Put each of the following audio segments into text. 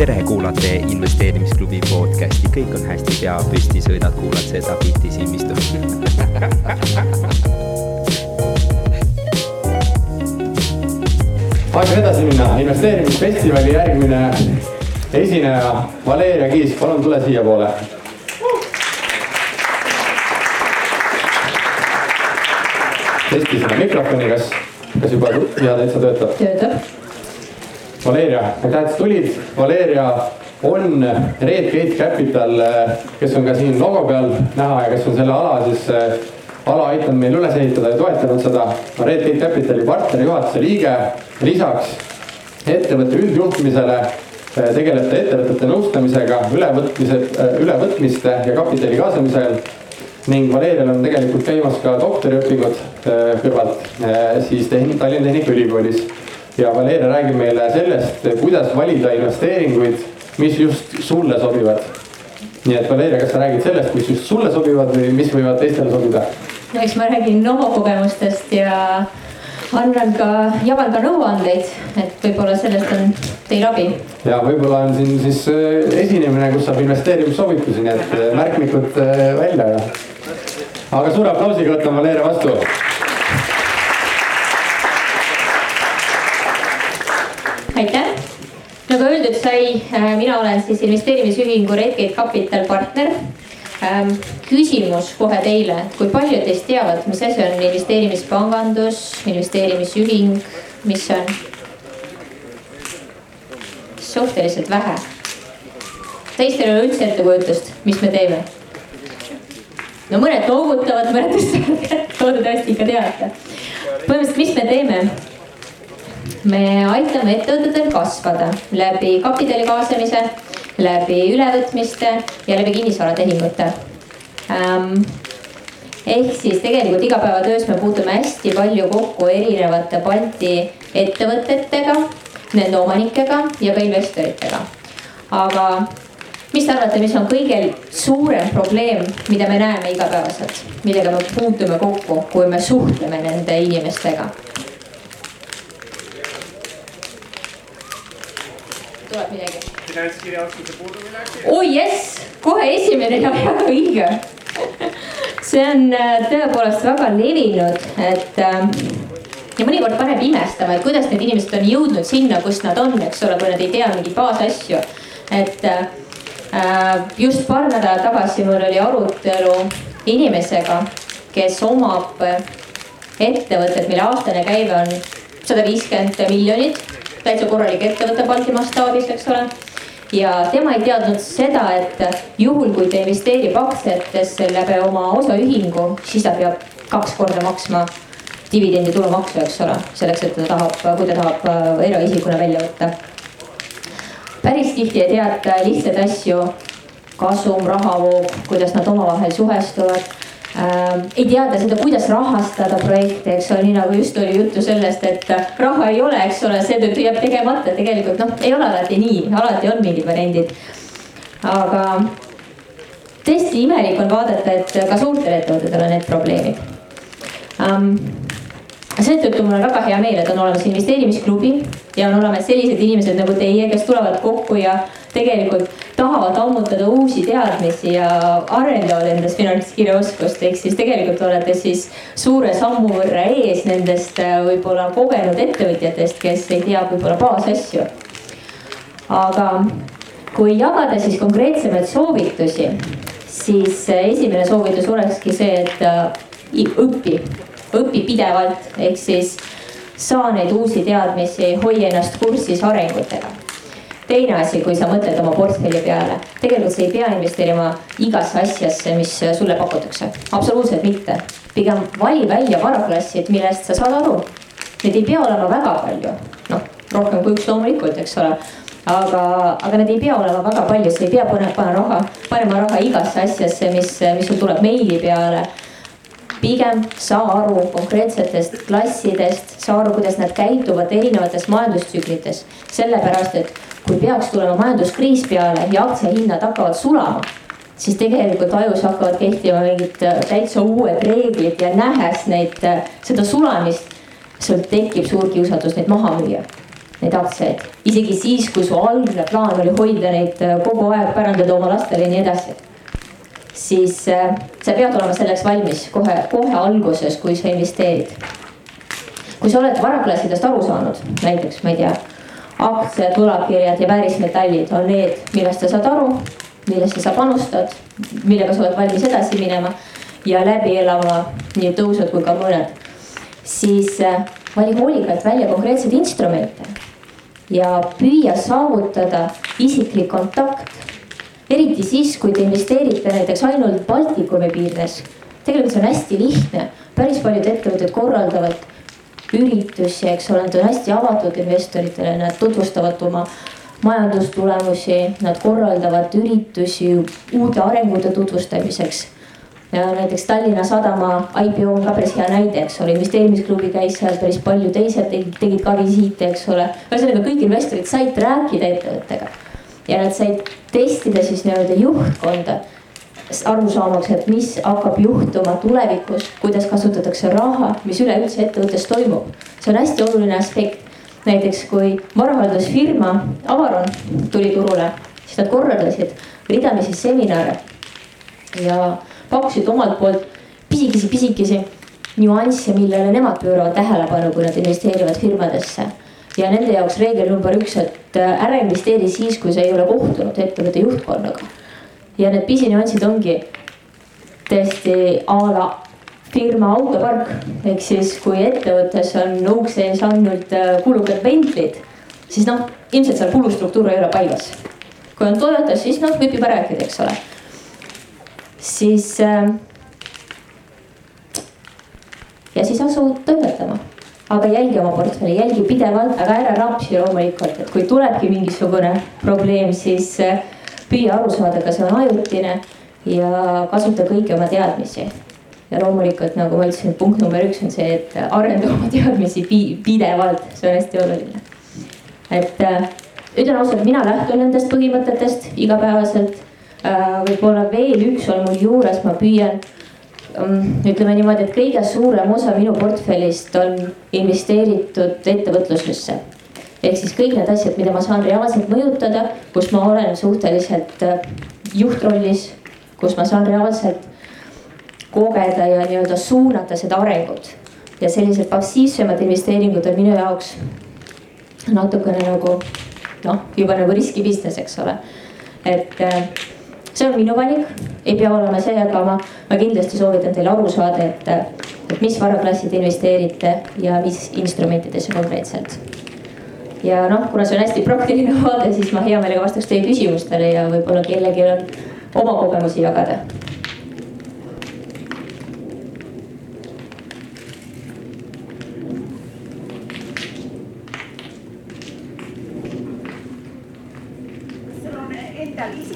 tere, kuulate investeerimisklubi podcasti, kõik on hästi, pea püsti, sõidad, kuulad seda bitti Simmistu aeg edasi minna, investeerimisfestivali järgmine esineja Valeria Kiisk, palun tule siiapoole. Testi seda mikrofoni, kas, kas juba hea täitsa töötab? töötab Valeria, aitäh, et sa tulid. Valeria on Redgate Capital, kes on ka siin logo peal näha ja kes on selle ala siis, ala aidanud meil üles ehitada ja toetanud seda. Redgate Capitali partneri juhatuse liige, lisaks ettevõtte üldjuhtimisele tegeleb ta ettevõtete nõustamisega, ülevõtmise, ülevõtmiste ja kapitali kaasamisel ning Valerial on tegelikult käimas ka doktoriõpingud kõrvalt siis Tallinna Tehnikaülikoolis ja Valeria räägib meile sellest, kuidas valida investeeringuid, mis just sulle sobivad. nii et Valeria, kas sa räägid sellest, mis just sulle sobivad või mis võivad teistele sobida? no eks ma räägin oma kogemustest ja annan ka, jagan ka nõuandeid, et võib-olla sellest on teil abi. ja võib-olla on siin siis äh, esinemine, kus saab investeerimissoovitusi, nii et äh, märkmikud äh, välja ja. Aga suure aplausiga võtame Valeria vastu aitäh. nagu öeldud sai, äh, mina olen siis investeerimisühingu Redgate Capital partner. Ähm, küsimus kohe teile, kui paljud teist teavad, mis asi on investeerimispangandus, investeerimisühing, mis on? suhteliselt vähe. teistel ei ole üldse ettekujutust, mis me teeme. No mõned noogutavad, mõned tõstavad kätt, loodetavasti ikka teate. põhimõtteliselt, mis me teeme me aitame ettevõtetel kasvada läbi kapitali kaasamise, läbi ülevõtmiste ja läbi kinnisvaratehingute ähm,. ehk siis tegelikult igapäevatöös me puutume hästi palju kokku erinevate Balti ettevõtetega, nende omanikega ja ka investoritega. aga mis te arvate, mis on kõige suurem probleem, mida me näeme igapäevaselt, millega me puutume kokku, kui me suhtleme nende inimestega? tuleb midagi. finantskirja oskuse puudumine äkki? oi oh, jess, kohe esimene ja väga õige. see on äh, tõepoolest väga levinud, et äh, ja mõnikord paneb imestama, et kuidas need inimesed on jõudnud sinna, kus nad on, eks ole, kui nad ei tea mingeid baasasju. et äh, just paar nädalat tagasi mul oli arutelu inimesega, kes omab ettevõtet, mille aastane käive on sada viiskümmend miljonit täitsa korralik ettevõte Balti mastaabis, eks ole. ja tema ei teadnud seda, et juhul, kui ta investeerib aktsiatesse läbi oma osaühingu, siis ta peab kaks korda maksma dividendi tulumaksu, eks ole, selleks, et ta tahab, kui ta tahab äh, eraisikuna välja võtta. Tihti ei teata lihtsaid asju, kasum, rahavoog, kuidas nad omavahel suhestuvad. Äh, ei teada seda, kuidas rahastada projekte, eks ole, nii nagu just oli juttu sellest, et raha ei ole, eks ole, seetõttu jääb tegemata, tegelikult noh, ei ole alati nii, alati on mingid variandid. aga tõesti imelik on vaadata, et ka suurtel ettevõtetel on need probleemid. Um, seetõttu mul on väga hea meel, et on olemas investeerimisklubi ja on olemas sellised inimesed nagu teie, kes tulevad kokku ja tegelikult tahavad ammutada uusi teadmisi ja arendavad endas finantskirjaoskust, ehk siis tegelikult olete siis suure sammu võrra ees nendest äh, võib-olla kogenud ettevõtjatest, kes ei tea võib-olla baasasju. aga kui jagada siis konkreetsemaid soovitusi, siis äh, esimene soovitus olekski see, et äh, õpi õpi pidevalt, ehk siis saa neid uusi teadmisi, hoi ennast kursis arengutega. teine asi, kui sa mõtled oma portfelli peale, tegelikult sa ei pea investeerima igasse asjasse, mis sulle pakutakse, absoluutselt mitte. pigem vali välja varaklassid, millest sa saad aru. Neid ei pea olema väga palju, noh rohkem kui üks loomulikult, eks ole aga, aga need ei pea olema väga palju, sa ei pea panema raha, panema raha igasse asjasse, mis, mis sul tuleb meili peale pigem saa aru konkreetsetest klassidest, saa aru, kuidas nad käituvad erinevates majandustsüklites. sellepärast, et kui peaks tulema majanduskriis peale ja aktsiahinnad hakkavad sulama, siis tegelikult ajus hakkavad kehtima mingid täitsa uued reeglid ja nähes neid, seda sulamist, sul tekib suur kiusatus neid maha müüa, neid aktsiaid. isegi siis, kui su algne plaan oli hoida neid kogu aeg, pärandada oma lastele ja nii edasi. Siis äh, sa pead olema selleks valmis kohe, kohe alguses, kui sa investeerid. kui sa oled varaklassidest aru saanud, näiteks ma ei tea aktsiad, võlakirjad ja väärismetallid on need, millest sa saad aru, millesse sa panustad, millega sa oled valmis edasi minema ja läbi elama nii tõusud kui ka mõned. siis äh, vali hoolikalt välja konkreetseid instrumente ja püüa saavutada isiklik kontakt. Eriti siis, kui te investeerite näiteks ainult Baltikumi piirdes. tegelikult see on hästi lihtne, päris paljud ettevõtted korraldavad üritusi, eks ole, nad on hästi avatud investoritele, nad tutvustavad oma majandustulemusi, nad korraldavad üritusi uute arengute tutvustamiseks. näiteks Tallinna Sadama IPO on ka päris hea näide, eks ole, investeerimisklubi käis seal päris palju, teised tegid, tegid ka visiite, eks ole. ühesõnaga kõik investorid said rääkida ettevõttega ja nad said testida siis nii-öelda juhtkonda aru saamaks, et mis hakkab juhtuma tulevikus, kuidas kasutatakse raha, mis üleüldse ettevõttes toimub. see on hästi oluline aspekt. näiteks kui varahaldusfirma Avaron tuli turule, siis nad korraldasid ridamisi seminare ja pakkusid omalt poolt pisikesi, pisikesi nüansse, millele nemad pööravad tähelepanu, kui nad investeerivad firmadesse ja nende jaoks reegel number üks, et ära investeeri siis, kui sa ei ole kohtunud ettevõtte juhtkonnaga ja need pisinüansid ongi tõesti a la firma autopark, ehk siis kui ettevõttes on ukse ees ainult äh, kulukad Bentley'd, siis noh, ilmselt seal kulustruktuur ei ole paigas. kui on Toyotas, siis noh, võib juba rääkida, eks ole. siis äh,. ja siis asu toimetama, aga jälgi oma portfelli, jälgi pidevalt, aga ära rapsi loomulikult, et kui tulebki mingisugune probleem, siis äh, püüa aru saada, kas see on ajutine ja kasuta kõiki oma teadmisi. ja loomulikult, nagu ma ütlesin, punkt number üks on see, et arenda oma teadmisi pidevalt, see on hästi oluline. et äh, ütlen ausalt, mina lähtun nendest põhimõtetest igapäevaselt äh,. võib-olla veel üks on mul juures, ma püüan ütleme niimoodi, et kõige suurem osa minu portfellist on investeeritud ettevõtlusesse ehk siis kõik need asjad, mida ma saan reaalselt mõjutada, kus ma olen suhteliselt äh, juhtrollis, kus ma saan reaalselt kogeda ja nii-öelda suunata seda arengut. ja sellised passiivsemad investeeringud on minu jaoks natukene nagu noh, juba nagu riski business, eks ole. et äh, see on minu valik, ei pea olema see, aga ma, ma kindlasti soovitan teil aru saada, et, et mis varaklassi te investeerite ja mis instrumentidesse konkreetselt ja noh, kuna see on hästi praktiline vaade, siis ma hea meelega vastaks teie küsimustele ja võib-olla kellelgi on oma kogemusi jagada.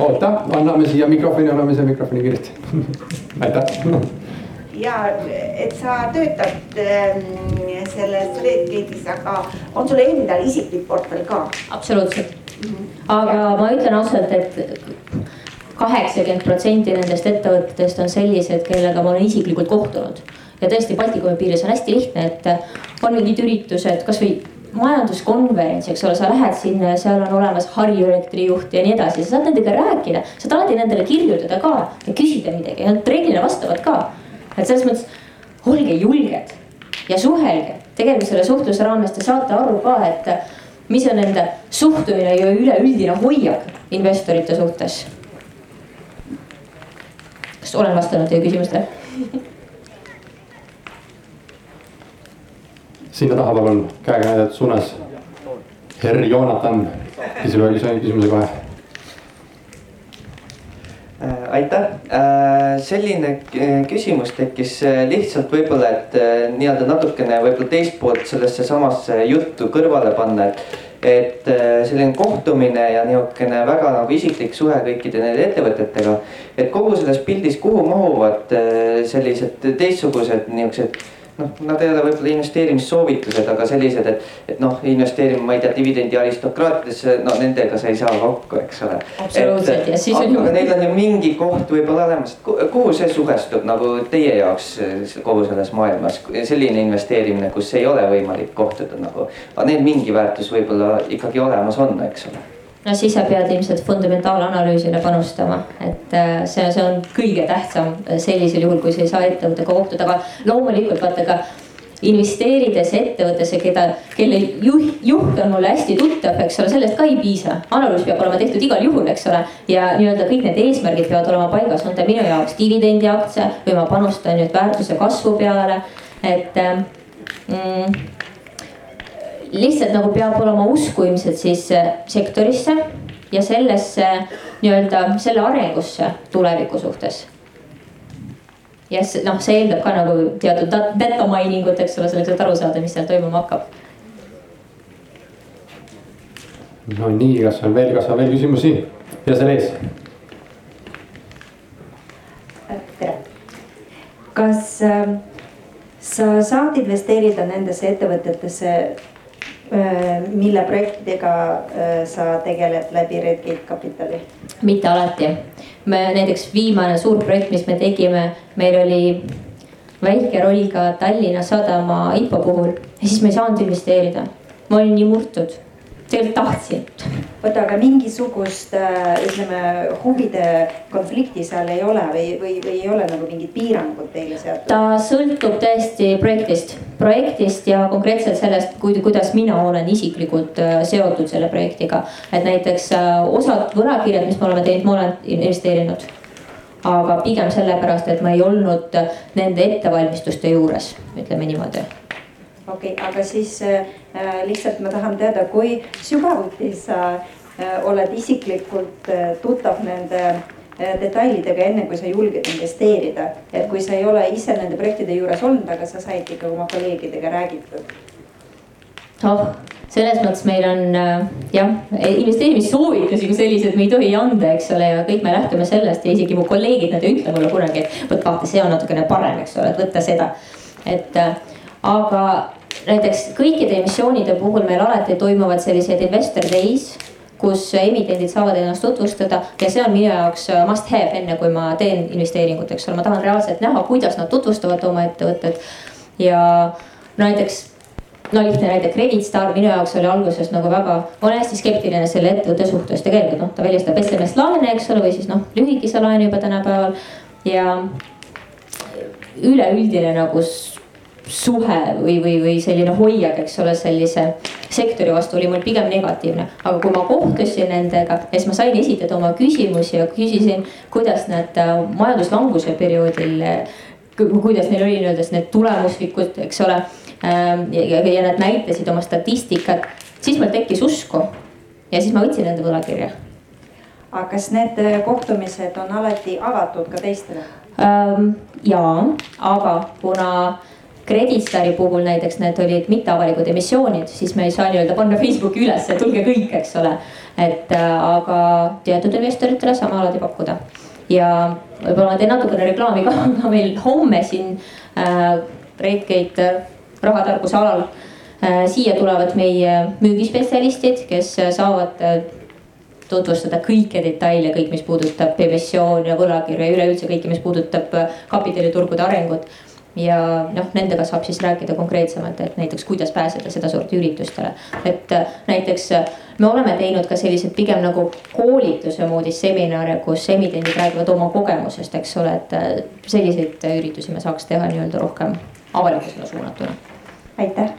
Oota, anname siia mikrofoni, anname siia mikrofoni kiiresti aitäh ja et sa töötad ähm, selles Redgate'is, aga on sul endal isiklik portfell ka? absoluutselt mm, -hmm. aga ma ütlen ausalt, et kaheksakümmend protsenti nendest ettevõtetest on sellised, kellega ma olen isiklikult kohtunud. ja tõesti Baltikumi piires on hästi lihtne, et on mingid üritused, kasvõi majanduskonverents, eks ole, sa lähed sinna ja seal on olemas Harju elektrijuht ja nii edasi, sa saad nendega rääkida, saad alati nendele kirjutada ka ja küsida midagi ja nad reeglina vastavad ka. Et selles mõttes olge julged ja suhelge, tegelikult selle suhtluse raames te saate aru ka, et mis on nende suhtumine ja üleüldine hoiak investorite suhtes. kas olen vastanud teie küsimustele sinna taha palun käega näidatud suunas. Herr Joonatan, küsimuse, küsimuse kohe Äh, aitäh, äh, selline äh, küsimus tekkis lihtsalt võib-olla, et nii-öelda natukene võib-olla teist poolt sellesse samasse juttu kõrvale panna, et. et selline kohtumine ja niisugune väga nagu isiklik suhe kõikide nende ettevõtetega. et kogu selles pildis, kuhu mahuvad sellised teistsugused niisugused noh, nad ei ole võib-olla investeerimissoovitused, aga sellised, et, et noh, investeerima, ma ei tea, dividendi aristokraatidesse, no nendega sa ei saa kokku, eks ole. absoluutselt ja siis on ju. aga neil on ju mingi koht võib-olla olemas, et kuhu see suhestub nagu teie jaoks kogu selles maailmas, selline investeerimine, kus ei ole võimalik kohtuda nagu. aga neil mingi väärtus võib-olla ikkagi olemas on, eks ole no siis sa pead ilmselt fundamentaalanalüüsile panustama, et äh, see, see on kõige tähtsam sellisel juhul, kui sa ei saa ettevõttega kohtuda, aga loomulikult vaata ka investeerides ettevõttesse, keda, kelle juht, juht on mulle hästi tuttav, eks ole, sellest ka ei piisa. analüüs peab olema tehtud igal juhul, eks ole, ja nii-öelda kõik need eesmärgid peavad olema paigas, on ta minu jaoks dividendiaktsia või ma panustan nüüd väärtuse kasvu peale, et äh, mm, lihtsalt nagu peab olema usku ilmselt siis äh, sektorisse ja sellesse nii-öelda selle arengusse tuleviku suhtes. ja noh, see eeldab ka nagu teatud data mining ut, eks ole, selleks, et aru saada, mis seal toimuma hakkab. no nii, kas on veel, kas on veel küsimusi? ja seal ees. tere. kas äh, sa saad investeerida nendesse ettevõtetesse Äh, mille projektidega äh, sa tegeled läbi Redgate Capitali? mitte alati, me näiteks viimane suur projekt, mis me tegime, meil oli väike roll ka Tallinna Sadama IPO puhul ja siis me ei saanud investeerida. ma olin nii murtud tegelikult tahtsin. oota, aga mingisugust äh, ütleme huvide konflikti seal ei ole või, või, või ei ole nagu mingid piirangud teile seatud? ta sõltub tõesti projektist, projektist ja konkreetselt sellest, kuidas mina olen isiklikult äh, seotud selle projektiga. et näiteks äh, osad võlakirjad, mis me oleme teinud, ma olen investeerinud aga pigem sellepärast, et ma ei olnud nende ettevalmistuste juures, ütleme niimoodi okei okay,, aga siis äh, lihtsalt ma tahan teada, kui sügavuti sa äh, oled isiklikult äh, tuttav nende äh, detailidega, enne kui sa julged investeerida. et kui sa ei ole ise nende projektide juures olnud, aga sa said ikka oma kolleegidega räägitud. oh, selles mõttes meil on äh, jah, investeerimissoovitusi kui selliseid me ei tohi anda, eks ole, ja kõik me lähtume sellest ja isegi mu kolleegid, nad ei ütle mulle kunagi, et vot vaata, see on natukene parem, eks ole, et võta seda. et äh, aga näiteks kõikide emissioonide puhul meil alati toimuvad sellised investor days kus emitendid saavad ennast tutvustada ja see on minu jaoks must have, enne kui ma teen investeeringut, eks ole, ma tahan reaalselt näha, kuidas nad tutvustavad oma ettevõtet. ja no näiteks, no lihtne näide, Credit Star minu jaoks oli alguses nagu väga, ma olen hästi skeptiline selle ettevõtte suhtes, tegelikult noh, ta väljastab SMS laene, eks ole, või siis noh, lühikese laenu juba tänapäeval. Ja üleüldine nagu suhe või, või, või selline hoiak, eks ole, sellise sektori vastu oli mul pigem negatiivne. aga kui ma kohtusin nendega ja siis ma sain esitada oma küsimusi ja küsisin, kuidas nad äh, majanduslanguse perioodil, kuidas neil oli nii-öelda need tulemuslikud, eks ole. Ähm, ja, ja nad näitasid oma statistikat, siis mul tekkis usku ja siis ma võtsin nende võlakirja. aga kas need äh, kohtumised on alati avatud ka teistele? Ähm, ja, aga kuna Creditstari puhul näiteks need olid mitteavalikud emissioonid, siis me ei saa nii-öelda panna Facebooki ülesse, tulge kõik, eks ole. et äh, aga teatud investoritele saame alati pakkuda. ja võib-olla ma teen natukene reklaami ka, aga meil homme siin äh, Redgate äh, rahatarkuse alal äh, siia tulevad meie müügispetsialistid, kes saavad äh, tutvustada kõiki detaile, kõik, mis puudutab emissioone, võlakirju ja üleüldse kõike, mis puudutab äh, kapitaliturgude arengut ja noh, nendega saab siis rääkida konkreetsemalt, et näiteks kuidas pääseda sedasorti üritustele. et äh, näiteks äh, me oleme teinud ka sellised pigem nagu koolituse moodi seminare, kus emitendid räägivad oma kogemusest, eks ole, et äh, selliseid üritusi me saaks teha nii-öelda rohkem avalikkusele suunatuna. aitäh.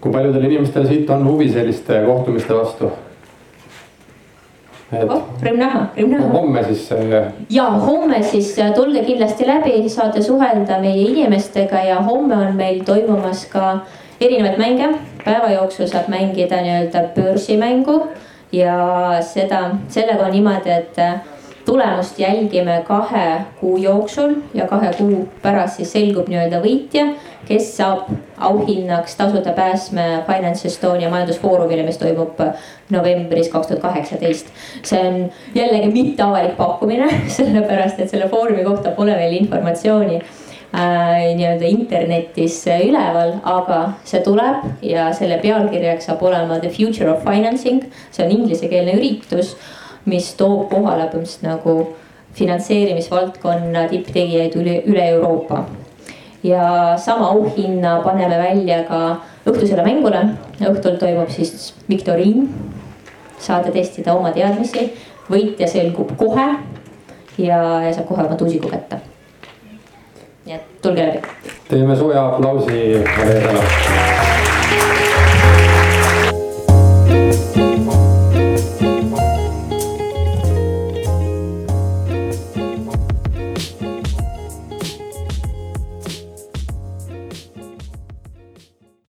kui paljudel inimestel siit on huvi selliste kohtumiste vastu? Oh, rõõm näha, rõõm näha. homme siis. Äh, ja homme siis äh, tulge kindlasti läbi, saate suhelda meie inimestega ja homme on meil toimumas ka erinevaid mänge. päeva jooksul saab mängida nii-öelda börsimängu ja seda, sellega on niimoodi, et äh, tulemust jälgime kahe kuu jooksul ja kahe kuu pärast siis selgub nii-öelda võitja kes saab auhinnaks tasuta pääsme Finance Estonia majandusfoorumile, mis toimub novembris kaks tuhat kaheksateist. see on jällegi mitteavalik pakkumine, sellepärast et selle foorumi kohta pole veel informatsiooni äh, nii-öelda internetis üleval, aga see tuleb ja selle pealkirjaks saab olema The Future of Financing. see on inglisekeelne üritus, mis toob kohale põhimõtteliselt nagu finantseerimisvaldkonna tipptegijaid üle, üle Euroopa. ja sama auhinna paneme välja ka õhtusele mängule. õhtul toimub siis viktoriin. saate testida oma teadmisi, võitja selgub kohe ja, ja saab kohe oma tuusiku kätte. nii et tulge läbi. teeme sooja aplausi Valeriale.